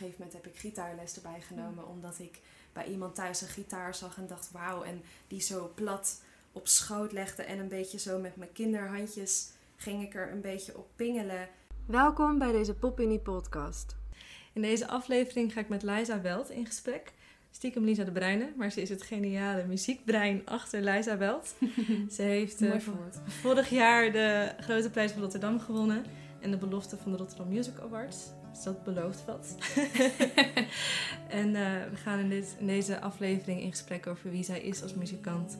gegeven moment heb ik gitaarles erbij genomen. Omdat ik bij iemand thuis een gitaar zag en dacht wauw. En die zo plat op schoot legde en een beetje zo met mijn kinderhandjes ging ik er een beetje op pingelen. Welkom bij deze Pop Unie podcast. In deze aflevering ga ik met Liza Welt in gesprek. Stiekem Lisa de Bruyne, maar ze is het geniale muziekbrein achter Liza Welt. ze heeft uh, vorig jaar de Grote Prijs van Rotterdam gewonnen en de belofte van de Rotterdam Music Awards. Dus dat belooft wat. en uh, we gaan in, dit, deze aflevering in gesprek over wie zij is als muzikant.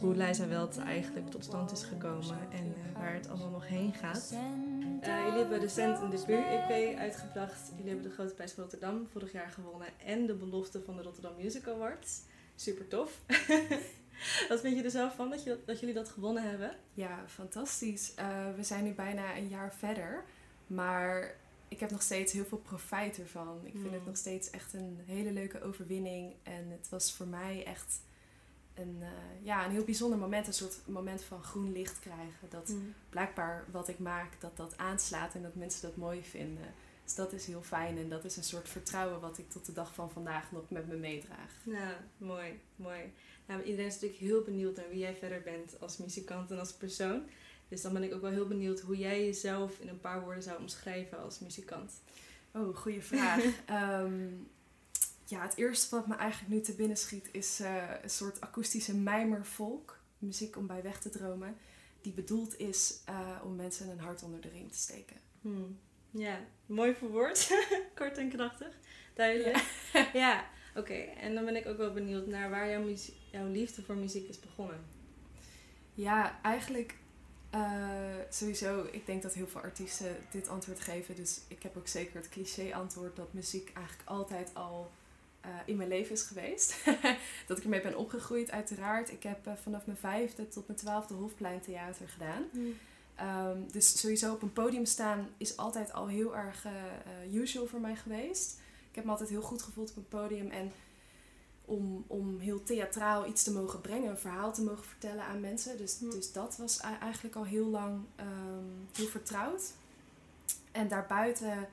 Hoe Liza Welt eigenlijk tot stand is gekomen en uh, waar het allemaal nog heen gaat. Uh, jullie hebben recent een debuut-EP uitgebracht. Jullie hebben de Grote Prijs van Rotterdam vorig jaar gewonnen. En de belofte van de Rotterdam Music Awards. Super tof. Wat vind je er zelf van dat, je, dat jullie dat gewonnen hebben? Ja, fantastisch. We zijn nu bijna een jaar verder. Maar ik heb nog steeds heel veel profijt ervan. Ik vind het Hmm. nog steeds echt een hele leuke overwinning. En het was voor mij echt een, uh, ja, een heel bijzonder moment. Een soort moment van groen licht krijgen. Dat Hmm. blijkbaar wat ik maak, dat dat aanslaat en dat mensen dat mooi vinden. Dus dat is heel fijn en dat is een soort vertrouwen wat ik tot de dag van vandaag nog met me meedraag. Ja, mooi, mooi. Nou, iedereen is natuurlijk heel benieuwd naar wie jij verder bent als muzikant en als persoon. Dus dan ben ik ook wel heel benieuwd hoe jij jezelf in een paar woorden zou omschrijven als muzikant. Oh, goede vraag. um, ja, het eerste wat me eigenlijk nu te binnen schiet is uh, een soort akoestische mijmervolk. Muziek om bij weg te dromen. Die bedoeld is uh, om mensen een hart onder de riem te steken. Hmm. Ja, mooi verwoord. Kort en krachtig. Duidelijk. Ja, ja. oké. Okay. En dan ben ik ook wel benieuwd naar waar jouw, jouw liefde voor muziek is begonnen. Ja, eigenlijk uh, sowieso. Ik denk dat heel veel artiesten dit antwoord geven. Dus ik heb ook zeker het cliché antwoord dat muziek eigenlijk altijd al uh, in mijn leven is geweest. dat ik ermee ben opgegroeid, uiteraard. Ik heb uh, vanaf mijn vijfde tot mijn twaalfde Hofpleintheater gedaan. Hmm. Um, dus sowieso op een podium staan is altijd al heel erg usual voor mij geweest. Ik heb me altijd heel goed gevoeld op een podium. En om, om heel theatraal iets te mogen brengen, een verhaal te mogen vertellen aan mensen. Dus, Hmm. dus dat was eigenlijk al heel lang um, heel vertrouwd. En daarbuiten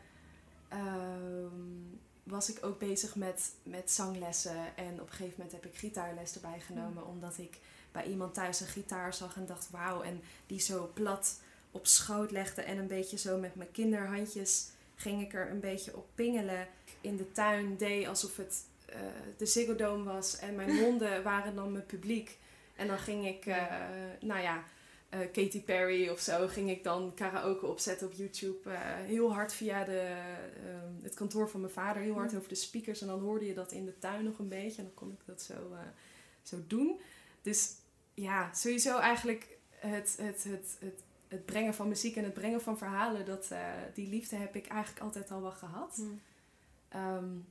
um, was ik ook bezig met, met zanglessen. En op een gegeven moment heb ik gitaarles erbij genomen. Omdat ik bij iemand thuis een gitaar zag en dacht wauw. En die zo plat op schoot legde en een beetje zo met mijn kinderhandjes ging ik er een beetje op pingelen. In de tuin deed alsof het de Ziggo Dome was en mijn honden waren dan mijn publiek. En dan ging ik, uh, nou ja, uh, Katy Perry of zo, ging ik dan karaoke opzetten op YouTube. Uh, heel hard via de, het kantoor van mijn vader, heel hard over de speakers. En dan hoorde je dat in de tuin nog een beetje en dan kon ik dat zo, zo doen. Dus ja, sowieso eigenlijk het, het, het, het, het brengen van muziek en het brengen van verhalen, dat, die liefde heb ik eigenlijk altijd al wel gehad. Um,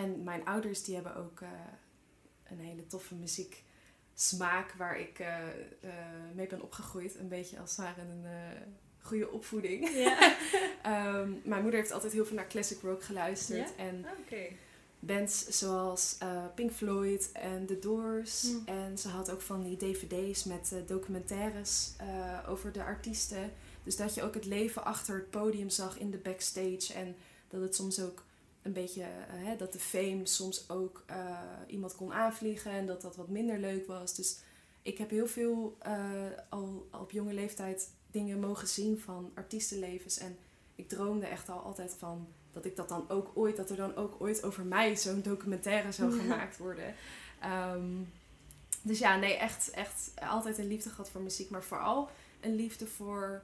en mijn ouders die hebben ook uh, een hele toffe muziek smaak waar ik uh, uh, mee ben opgegroeid. Een beetje als het ware een goede opvoeding. Ja. um, mijn moeder heeft altijd heel veel naar classic rock geluisterd. Ja? En okay. bands zoals Pink Floyd en The Doors. Hmm. En ze had ook van die dvd's met documentaires over de artiesten. Dus dat je ook het leven achter het podium zag in de backstage. En dat het soms ook een beetje, uh, hè, dat de fame soms ook uh, iemand kon aanvliegen en dat dat wat minder leuk was. Dus ik heb heel veel uh, al, al op jonge leeftijd dingen mogen zien van artiestenlevens. En ik droomde echt al altijd van dat ik dat dan ook ooit, dat er dan ook ooit over mij zo'n documentaire zou gemaakt worden. Um, dus ja, nee, echt, echt altijd een liefde gehad voor muziek, maar vooral een liefde voor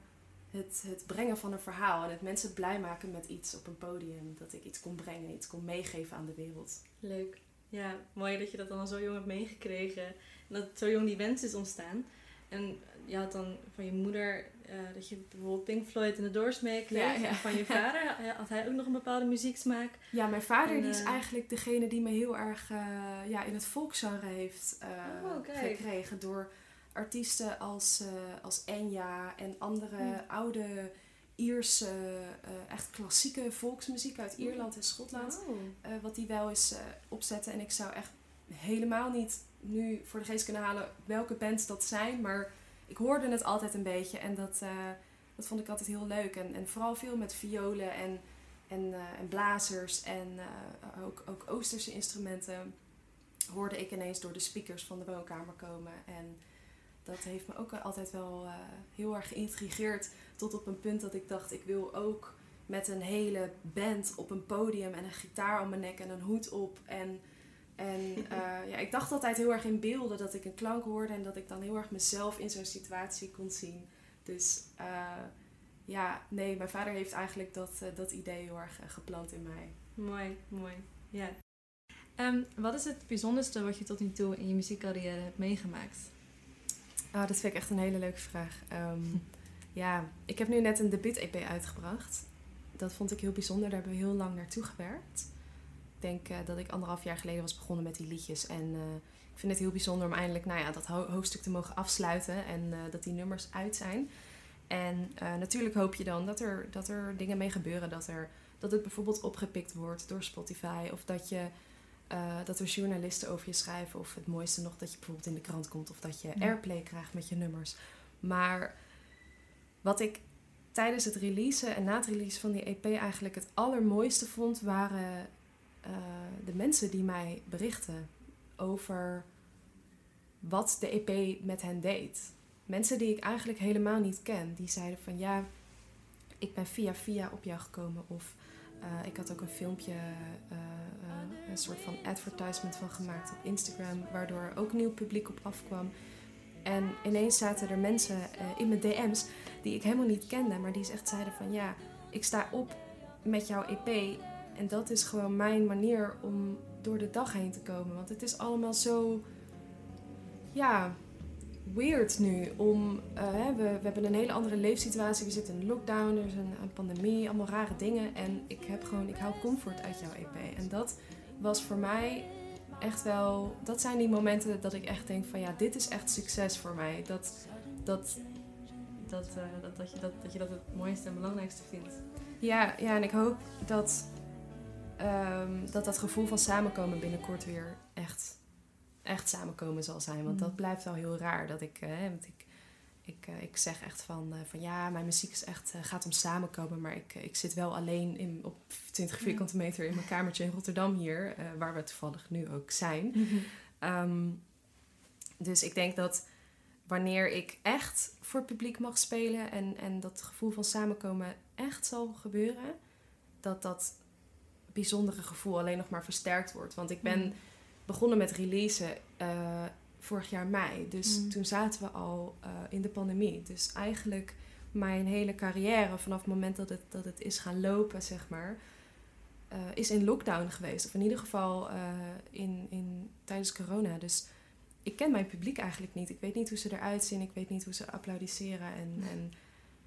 het, het brengen van een verhaal en het mensen blij maken met iets op een podium. Dat ik iets kon brengen, iets kon meegeven aan de wereld. Leuk. Ja, mooi dat je dat dan al zo jong hebt meegekregen. En dat zo jong die wens is ontstaan. En je had dan van je moeder uh, dat je bijvoorbeeld Pink Floyd en de Doors meekreeg. Ja, ja. En van je vader had hij ook nog een bepaalde muzieksmaak. Ja, mijn vader En, die is eh, eigenlijk degene die me heel erg uh, ja, in het volksgenre heeft uh, Oh, gekregen. Door artiesten als, uh, als Enya en andere oude Ierse, uh, echt klassieke volksmuziek uit Ierland en Schotland. Uh, wat die wel eens opzetten. En ik zou echt helemaal niet nu voor de geest kunnen halen welke bands dat zijn. Maar ik hoorde het altijd een beetje. En dat, dat vond ik altijd heel leuk. En, en vooral veel met violen en en, en blazers en ook, ook Oosterse instrumenten hoorde ik ineens door de speakers van de woonkamer komen. En dat heeft me ook altijd wel heel erg geïntrigeerd. Tot op een punt dat ik dacht, ik wil ook met een hele band op een podium en een gitaar om mijn nek en een hoed op. En, en uh, ja, ik dacht altijd heel erg in beelden dat ik een klank hoorde en dat ik dan heel erg mezelf in zo'n situatie kon zien. Dus uh, ja, nee, mijn vader heeft eigenlijk dat, dat idee heel erg geplant in mij. Mooi, mooi. Ja. Um, wat is het bijzonderste wat je tot nu toe in je muziekcarrière hebt meegemaakt? Ah, dat vind ik echt een hele leuke vraag. Um, ja, ik heb nu net een debuut-EP uitgebracht dat vond ik heel bijzonder. Daar hebben we heel lang naartoe gewerkt. Ik denk uh, dat ik anderhalf jaar geleden was begonnen met die liedjes. En uh, ik vind het heel bijzonder om eindelijk nou ja, dat ho hoofdstuk te mogen afsluiten. En uh, dat die nummers uit zijn. En natuurlijk hoop je dan dat er, dat er dingen mee gebeuren. Dat, er, dat het bijvoorbeeld opgepikt wordt door Spotify. Of dat, je, dat er journalisten over je schrijven. Of het mooiste nog dat je bijvoorbeeld in de krant komt. Of dat je airplay krijgt met je nummers. Maar wat ik tijdens het releasen en na het release van die EP eigenlijk het allermooiste vond, waren uh, de mensen die mij berichten over wat de EP met hen deed. Mensen die ik eigenlijk helemaal niet ken, die zeiden van ja, ik ben via via op jou gekomen. Of uh, ik had ook een filmpje, uh, een soort van advertisement van gemaakt op Instagram, waardoor ook nieuw publiek op afkwam. En ineens zaten er mensen in mijn DM's die ik helemaal niet kende, maar die echt zeiden van ja, ik sta op met jouw EP. En dat is gewoon mijn manier om door de dag heen te komen. Want het is allemaal zo, ja, weird nu. Om, uh, we, we hebben een hele andere leefsituatie. We zitten in lockdown, er is een, pandemie, allemaal rare dingen. En ik heb gewoon, ik haal comfort uit jouw EP. En dat was voor mij echt wel, dat zijn die momenten dat ik echt denk van ja, dit is echt succes voor mij. Dat, dat, dat, uh, dat, dat, je dat, dat je dat het mooiste en belangrijkste vindt. Ja, ja en ik hoop dat, um, dat dat gevoel van samenkomen binnenkort weer echt, echt samenkomen zal zijn. Want mm. dat blijft wel heel raar. Dat ik, uh, want ik, ik, uh, ik zeg echt van, van ja, mijn muziek is echt, gaat om samenkomen. Maar ik, ik zit wel alleen in, op 20 vierkante meter in mijn kamertje in Rotterdam hier. waar we toevallig nu ook zijn. Mm -hmm. um, dus ik denk dat wanneer ik echt voor het publiek mag spelen en, en dat gevoel van samenkomen echt zal gebeuren, dat dat bijzondere gevoel alleen nog maar versterkt wordt. Want ik ben mm. Begonnen met releasen uh, vorig jaar mei. Dus mm. toen zaten we al uh, in de pandemie. Dus eigenlijk mijn hele carrière, vanaf het moment dat het, dat het is gaan lopen, zeg maar, uh, is in lockdown geweest. Of in ieder geval in, in, tijdens corona. Dus ik ken mijn publiek eigenlijk niet. Ik weet niet hoe ze eruit zien. Ik weet niet hoe ze applaudisseren en, en,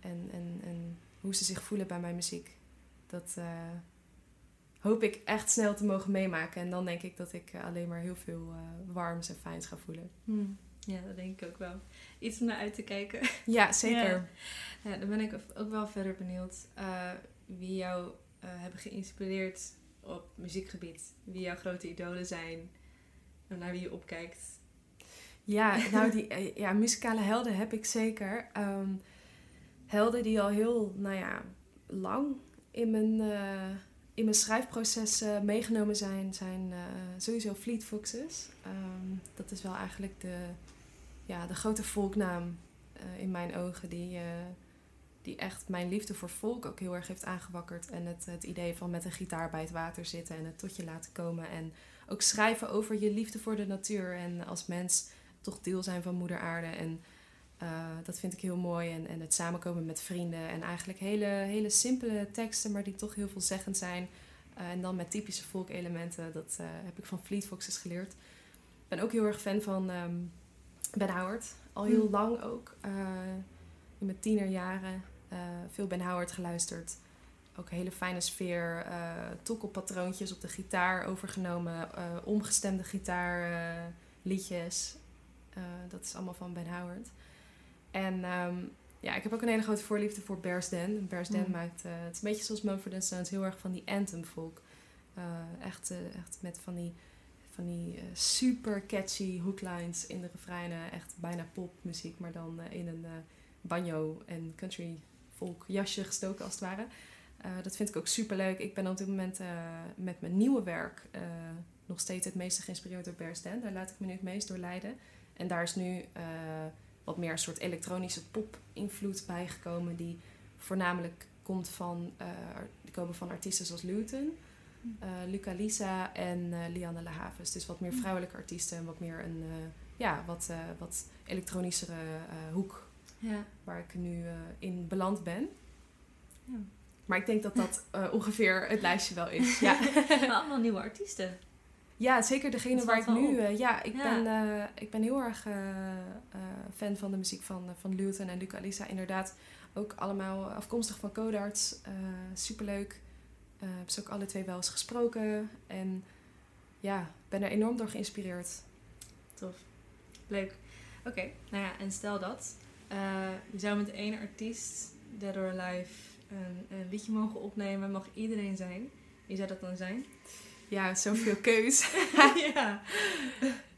en, en, en hoe ze zich voelen bij mijn muziek. Dat hoop ik echt snel te mogen meemaken. En dan denk ik dat ik alleen maar heel veel uh, warms en fijns ga voelen. Hmm. Ja, dat denk ik ook wel. Iets om naar uit te kijken. Ja, zeker. Ja, ja dan ben ik ook wel verder benieuwd uh, wie jou hebben geïnspireerd op muziekgebied. Wie jouw grote idolen zijn. En naar wie je opkijkt. Ja, nou die eh, ja, muzikale helden heb ik zeker. Um, helden die al heel, nou ja, lang in mijn, in mijn schrijfproces meegenomen zijn, zijn uh, sowieso Fleet Foxes. Um, dat is wel eigenlijk de, ja, de grote volknaam in mijn ogen die, die echt mijn liefde voor volk ook heel erg heeft aangewakkerd. En het, het idee van met een gitaar bij het water zitten en het tot je laten komen. En ook schrijven over je liefde voor de natuur en als mens toch deel zijn van Moeder Aarde. En uh, dat vind ik heel mooi. En, en het samenkomen met vrienden. En eigenlijk hele, hele simpele teksten, maar die toch heel veelzeggend zijn. Uh, en dan met typische volkelementen. Dat uh, heb ik van Fleet Foxes geleerd. Ik ben ook heel erg fan van um, Ben Howard. Al heel hmm. lang ook. in mijn tienerjaren veel Ben Howard geluisterd. Ook een hele fijne sfeer. tokkelpatroontjes op de gitaar overgenomen. omgestemde gitaarliedjes. Dat is allemaal van Ben Howard. En um, ja, ik heb ook een hele grote voorliefde voor Bears Den. Bears Den mm. maakt, uh, het is een beetje zoals Mumford Sons, heel erg van die anthem folk. Uh, echt, echt met van die, van die super catchy hooklines in de refreinen. Echt bijna popmuziek, maar dan in een banjo en country folk jasje gestoken als het ware. dat vind ik ook super leuk. Ik ben op dit moment met mijn nieuwe werk nog steeds het meeste geïnspireerd door Bear Stand. Daar laat ik me nu het meest door leiden. En daar is nu wat meer een soort elektronische pop-invloed bijgekomen, die voornamelijk komt van, die komen van artiesten zoals Luton. Uh, Luca Lisa en uh, Lianne Lahaves. Dus wat meer mm. vrouwelijke artiesten en wat meer een ja, wat, wat elektronischere hoek. Ja. Waar ik nu in beland ben. Ja. Maar ik denk dat dat ongeveer het lijstje wel is. Ja. maar allemaal nieuwe artiesten. Ja, zeker degene waar ik nu... ja, ik, Ben, ik ben heel erg fan van de muziek van, van Luton en Luca Lisa. Inderdaad, ook allemaal afkomstig van Codarts. superleuk. Heb ze ook alle twee wel eens gesproken. En ja, ben er enorm door geïnspireerd. Tof. Leuk. Oké, nou ja, en stel dat. Je zou met één artiest, Dead or Alive, een, een liedje mogen opnemen. Mag iedereen zijn. Wie zou dat dan zijn? Ja, zoveel keus. ja.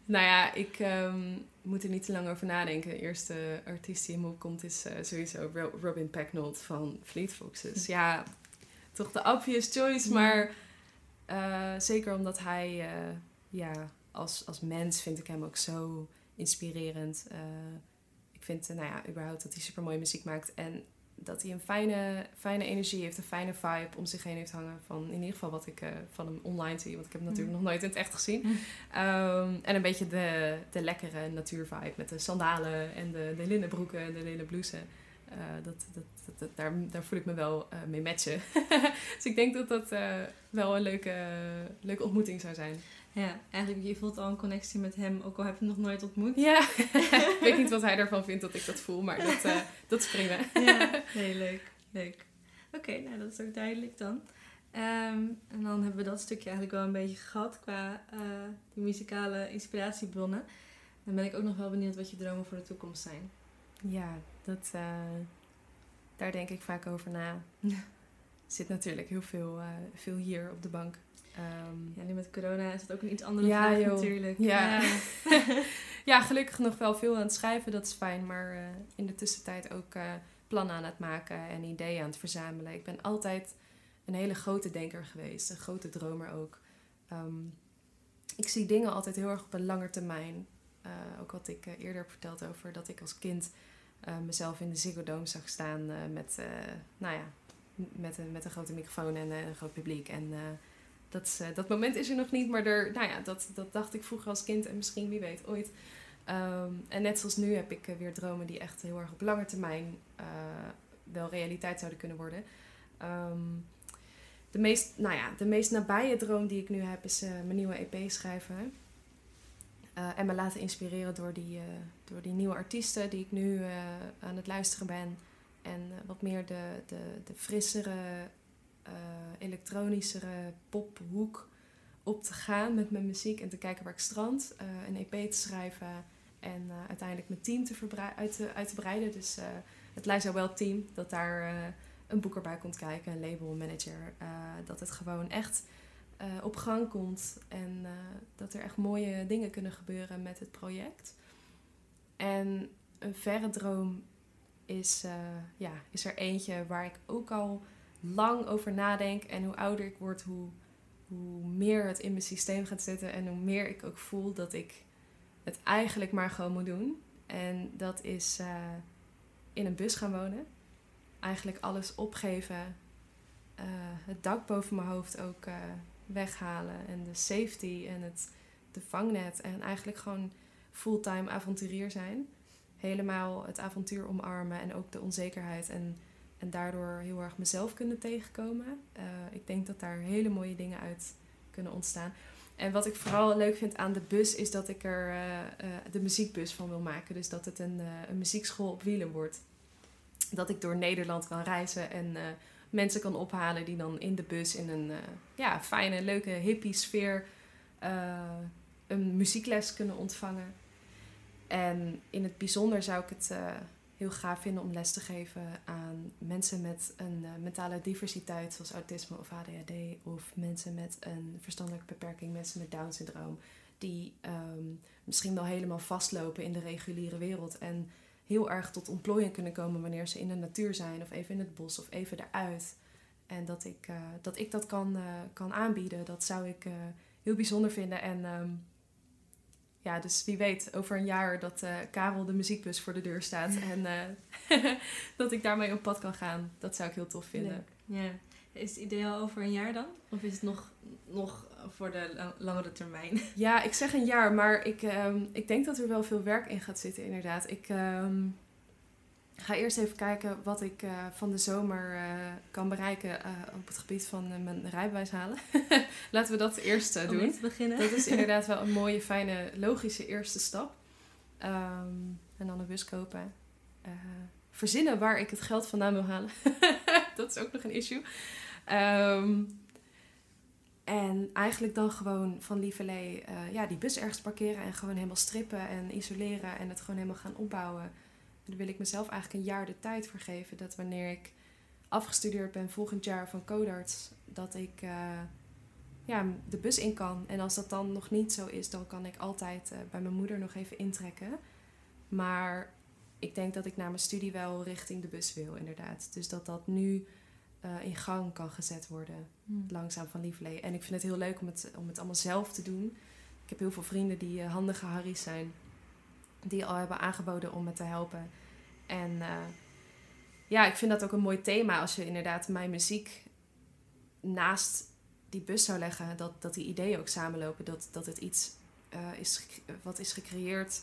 nou ja, ik um, moet er niet te lang over nadenken. De eerste artiest die in me opkomt is uh, sowieso Robin Pecknold van Fleet Foxes. Ja, toch de obvious choice. Maar uh, zeker omdat hij, uh, ja, als, als mens vind ik hem ook zo inspirerend. Ik vind, nou ja, überhaupt dat hij super mooie muziek maakt. En dat hij een fijne, fijne energie heeft, een fijne vibe om zich heen heeft hangen. Van in ieder geval wat ik van hem online zie. Want ik heb hem natuurlijk mm. nog nooit in het echt gezien. Mm. Um, en een beetje de, de lekkere natuurvibe met de sandalen en de, de linnenbroeken en de linnen blouses. Uh, dat, dat, dat, daar, daar voel ik me wel uh, mee matchen. dus ik denk dat dat wel een leuke, leuke ontmoeting zou zijn. Ja, eigenlijk je voelt al een connectie met hem, ook al heb je hem nog nooit ontmoet. Ja, ik weet niet wat hij ervan vindt dat ik dat voel, maar dat, dat is prima. ja, nee, leuk. leuk. Oké, nou dat is ook duidelijk dan. Um, en dan hebben we dat stukje eigenlijk wel een beetje gehad qua die muzikale inspiratiebronnen. Dan ben ik ook nog wel benieuwd wat je dromen voor de toekomst zijn. Ja, dat, uh, daar denk ik vaak over na. er zit natuurlijk heel veel, uh, veel hier op de bank. Um, ja, nu met corona is het ook een iets andere ja, vraag joh. natuurlijk. Ja. Ja. ja. gelukkig nog wel veel aan het schrijven, dat is fijn. Maar uh, in de tussentijd ook plannen aan het maken en ideeën aan het verzamelen. Ik ben altijd een hele grote denker geweest, een grote dromer ook. Um, ik zie dingen altijd heel erg op een lange termijn. ook wat ik eerder heb verteld over dat ik als kind mezelf in de Ziggo Dome zag staan met, nou ja, met, een, met een grote microfoon en een groot publiek. En dat, dat moment is er nog niet, maar er, nou ja, dat, dat dacht ik vroeger als kind en misschien wie weet ooit. Um, en net zoals nu heb ik weer dromen die echt heel erg op lange termijn wel realiteit zouden kunnen worden. Um, de, meest, nou ja, de meest nabije droom die ik nu heb is mijn nieuwe EP schrijven. En me laten inspireren door die, door die nieuwe artiesten die ik nu aan het luisteren ben. En wat meer de, de, de frissere, elektronischere pophoek op te gaan met mijn muziek. En te kijken waar ik strand. een EP te schrijven. En uiteindelijk mijn team te uit, te, uit te breiden. Dus het Liza Well team. Dat daar een boeker bij komt kijken. Een label, dat het gewoon echt uh, op gang komt en uh, dat er echt mooie dingen kunnen gebeuren met het project. En een verre droom is, uh, ja, is er eentje waar ik ook al lang over nadenk. En hoe ouder ik word, hoe, hoe meer het in mijn systeem gaat zitten. En hoe meer ik ook voel dat ik het eigenlijk maar gewoon moet doen. En dat is in een bus gaan wonen. Eigenlijk alles opgeven. het dak boven mijn hoofd ook weghalen. En de safety en het de vangnet. En eigenlijk gewoon fulltime avonturier zijn. Helemaal het avontuur omarmen en ook de onzekerheid. En, en daardoor heel erg mezelf kunnen tegenkomen. Uh, ik denk dat daar hele mooie dingen uit kunnen ontstaan. En wat ik vooral leuk vind aan de bus is dat ik er uh, uh, de muziekbus van wil maken. Dus dat het een, een muziekschool op wielen wordt. Dat ik door Nederland kan reizen en mensen kan ophalen die dan in de bus in een ja, fijne, leuke, hippie sfeer een muziekles kunnen ontvangen. En in het bijzonder zou ik het heel gaaf vinden om les te geven aan mensen met een mentale diversiteit, zoals autisme of ADHD, of mensen met een verstandelijke beperking, mensen met Down syndroom, die um, misschien wel helemaal vastlopen in de reguliere wereld en heel erg tot ontplooiing kunnen komen wanneer ze in de natuur zijn of even in het bos of even eruit. En dat ik, dat, ik dat kan, kan aanbieden, dat zou ik heel bijzonder vinden. En ehm, ja, dus wie weet over een jaar dat Karel de muziekbus voor de deur staat. en dat ik daarmee op pad kan gaan. Dat zou ik heel tof vinden. Ja. Is het ideaal over een jaar dan? Of is het nog, nog voor de langere termijn? Ja, ik zeg een jaar, maar ik, ehm, ik denk dat er wel veel werk in gaat zitten, inderdaad. Ik ehm, ga eerst even kijken wat ik uh, van de zomer uh, kan bereiken uh, op het gebied van mijn rijbewijs halen. Laten we dat eerst doen. Om te beginnen. Dat is inderdaad wel een mooie, fijne, logische eerste stap. Um, en dan een bus kopen. verzinnen waar ik het geld vandaan wil halen. dat is ook nog een issue. Um, en eigenlijk dan gewoon van lieverlee ja, die bus ergens parkeren en gewoon helemaal strippen en isoleren en het gewoon helemaal gaan opbouwen. Daar wil ik mezelf eigenlijk een jaar de tijd voor geven. Dat wanneer ik afgestudeerd ben volgend jaar van Codarts, dat ik uh, ja, de bus in kan. En als dat dan nog niet zo is, dan kan ik altijd uh, bij mijn moeder nog even intrekken. Maar ik denk dat ik na mijn studie wel richting de bus wil, inderdaad. Dus dat dat nu uh, in gang kan gezet worden. Hmm. Langzaam van lievelee. En ik vind het heel leuk om het, om het allemaal zelf te doen. Ik heb heel veel vrienden die handige Harry's zijn. Die al hebben aangeboden om me te helpen. En uh, ja, ik vind dat ook een mooi thema. Als je inderdaad mijn muziek naast die bus zou leggen. Dat, dat die ideeën ook samenlopen. Dat, dat het iets is wat is gecreëerd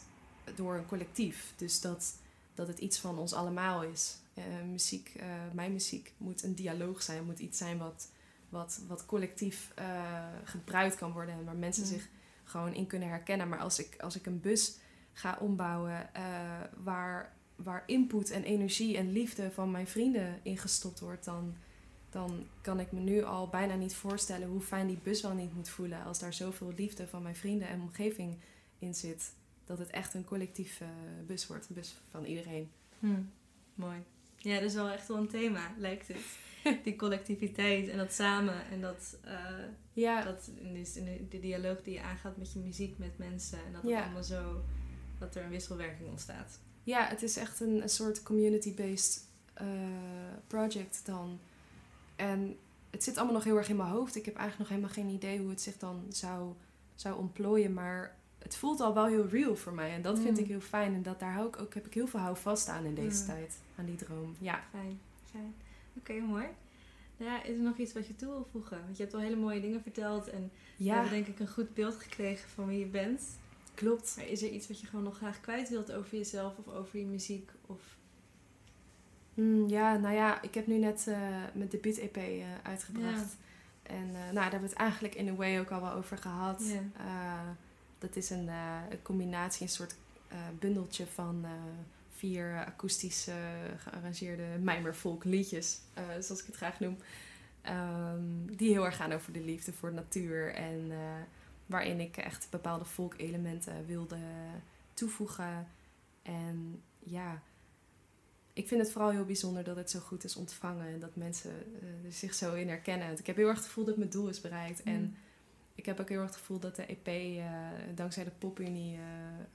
door een collectief. Dus dat, dat het iets van ons allemaal is. Eh, muziek, mijn muziek moet een dialoog zijn, moet iets zijn wat, wat, wat collectief gebruikt kan worden en waar mensen zich gewoon in kunnen herkennen. Maar als ik, als ik een bus ga ombouwen waar, waar input en energie en liefde van mijn vrienden ingestopt wordt, dan, dan kan ik me nu al bijna niet voorstellen hoe fijn die bus wel niet moet voelen als daar zoveel liefde van mijn vrienden en omgeving in zit. Dat het echt een collectief bus wordt, een bus van iedereen. Hmm. Mooi. Ja, dat is wel echt wel een thema, lijkt het. Die collectiviteit en dat samen en dat, uh, ja. dat in de, de, dialoog die je aangaat met je muziek, met mensen en dat het allemaal zo, dat er een wisselwerking ontstaat. Ja, het is echt een, een soort community-based uh, project dan. En het zit allemaal nog heel erg in mijn hoofd. Ik heb eigenlijk nog helemaal geen idee hoe het zich dan zou, zou ontplooien, maar het voelt al wel heel real voor mij. En dat vind mm. ik heel fijn. En dat, daar hou ik ook, heb ik heel veel houvast aan in deze mm. tijd. Aan die droom. Ja. Fijn. fijn. Oké, mooi. Nou ja, is er nog iets wat je toe wil voegen? Want je hebt al hele mooie dingen verteld. En ja. we hebben denk ik een goed beeld gekregen van wie je bent. Klopt. Maar is er iets wat je gewoon nog graag kwijt wilt over jezelf of over je muziek? Of... Mm, ja, nou ja, ik heb nu net uh, mijn debuut-EP uh, eh, uitgebracht. En uh, nou, daar hebben we het eigenlijk in a way ook al wel over gehad. Ja. Dat is een, een combinatie, een soort bundeltje van vier akoestische gearrangeerde mijmervolk liedjes, zoals ik het graag noem. Um, die heel erg gaan over de liefde voor de natuur en waarin ik echt bepaalde volkelementen wilde toevoegen. En ja, ik vind het vooral heel bijzonder dat het zo goed is ontvangen en dat mensen er zich zo in herkennen. Ik heb heel erg het gevoel dat mijn doel is bereikt. En mm ik heb ook heel erg het gevoel dat de EP uh, dankzij de PopUnie uh,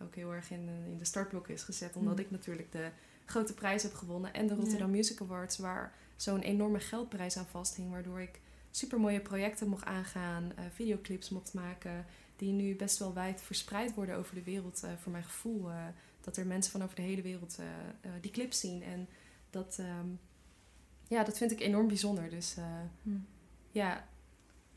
ook heel erg in, in de startblokken is gezet. Omdat mm. ik natuurlijk de grote prijs heb gewonnen en de Rotterdam Music Awards, waar zo'n enorme geldprijs aan vasthing. Waardoor ik super mooie projecten mocht aangaan, uh, videoclips mocht maken, die nu best wel wijd verspreid worden over de wereld. voor mijn gevoel dat er mensen van over de hele wereld die clips zien. En dat, um, ja, dat vind ik enorm bijzonder. Dus mm. ja,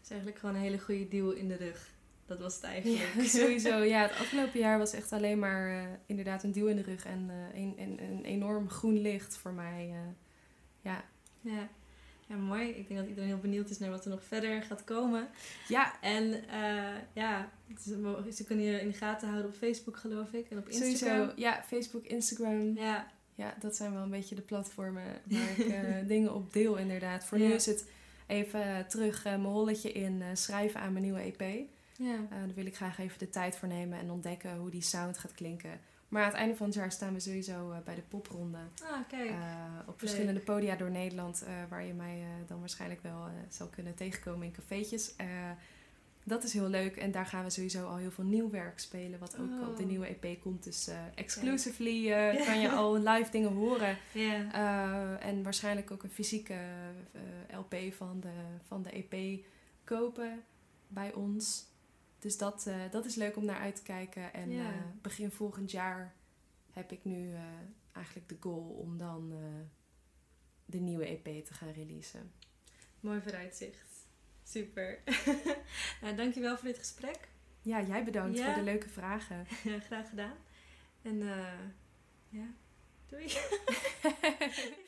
is eigenlijk gewoon een hele goede deal in de rug. Dat was het eigenlijk. Ja, sowieso. Ja, het afgelopen jaar was echt alleen maar inderdaad een deal in de rug. En een, een, een, enorm groen licht voor mij. Ja. ja. Ja, mooi. Ik denk dat iedereen heel benieuwd is naar wat er nog verder gaat komen. Ja. En ja, ze kunnen je in de gaten houden op Facebook, geloof ik. En op Instagram. Sowieso, ja. Facebook, Instagram. Ja. Ja, dat zijn wel een beetje de platformen waar ik dingen op deel, inderdaad. Voor nu is het even terug uh, mijn holletje in schrijven aan mijn nieuwe EP. Ja. Daar wil ik graag even de tijd voor nemen en ontdekken hoe die sound gaat klinken. Maar aan het einde van het jaar staan we sowieso bij de popronde. Ah, kijk. op verschillende podia door Nederland, waar je mij dan waarschijnlijk wel zal kunnen tegenkomen in cafeetjes. dat is heel leuk. En daar gaan we sowieso al heel veel nieuw werk spelen. Wat ook Oh. op de nieuwe EP komt. Dus eh, exclusively eh, kan je al live dingen horen. Eh, en waarschijnlijk ook een fysieke eh, LP van de, van de EP kopen bij ons. Dus dat, eh, dat is leuk om naar uit te kijken. En Ja. eh, begin volgend jaar heb ik nu eh, eigenlijk de goal om dan de nieuwe EP te gaan releasen. Mooi vooruitzicht. Super. nou, dankjewel voor dit gesprek. Ja, jij bedankt Ja. voor de leuke vragen. Graag gedaan. En ja, doei.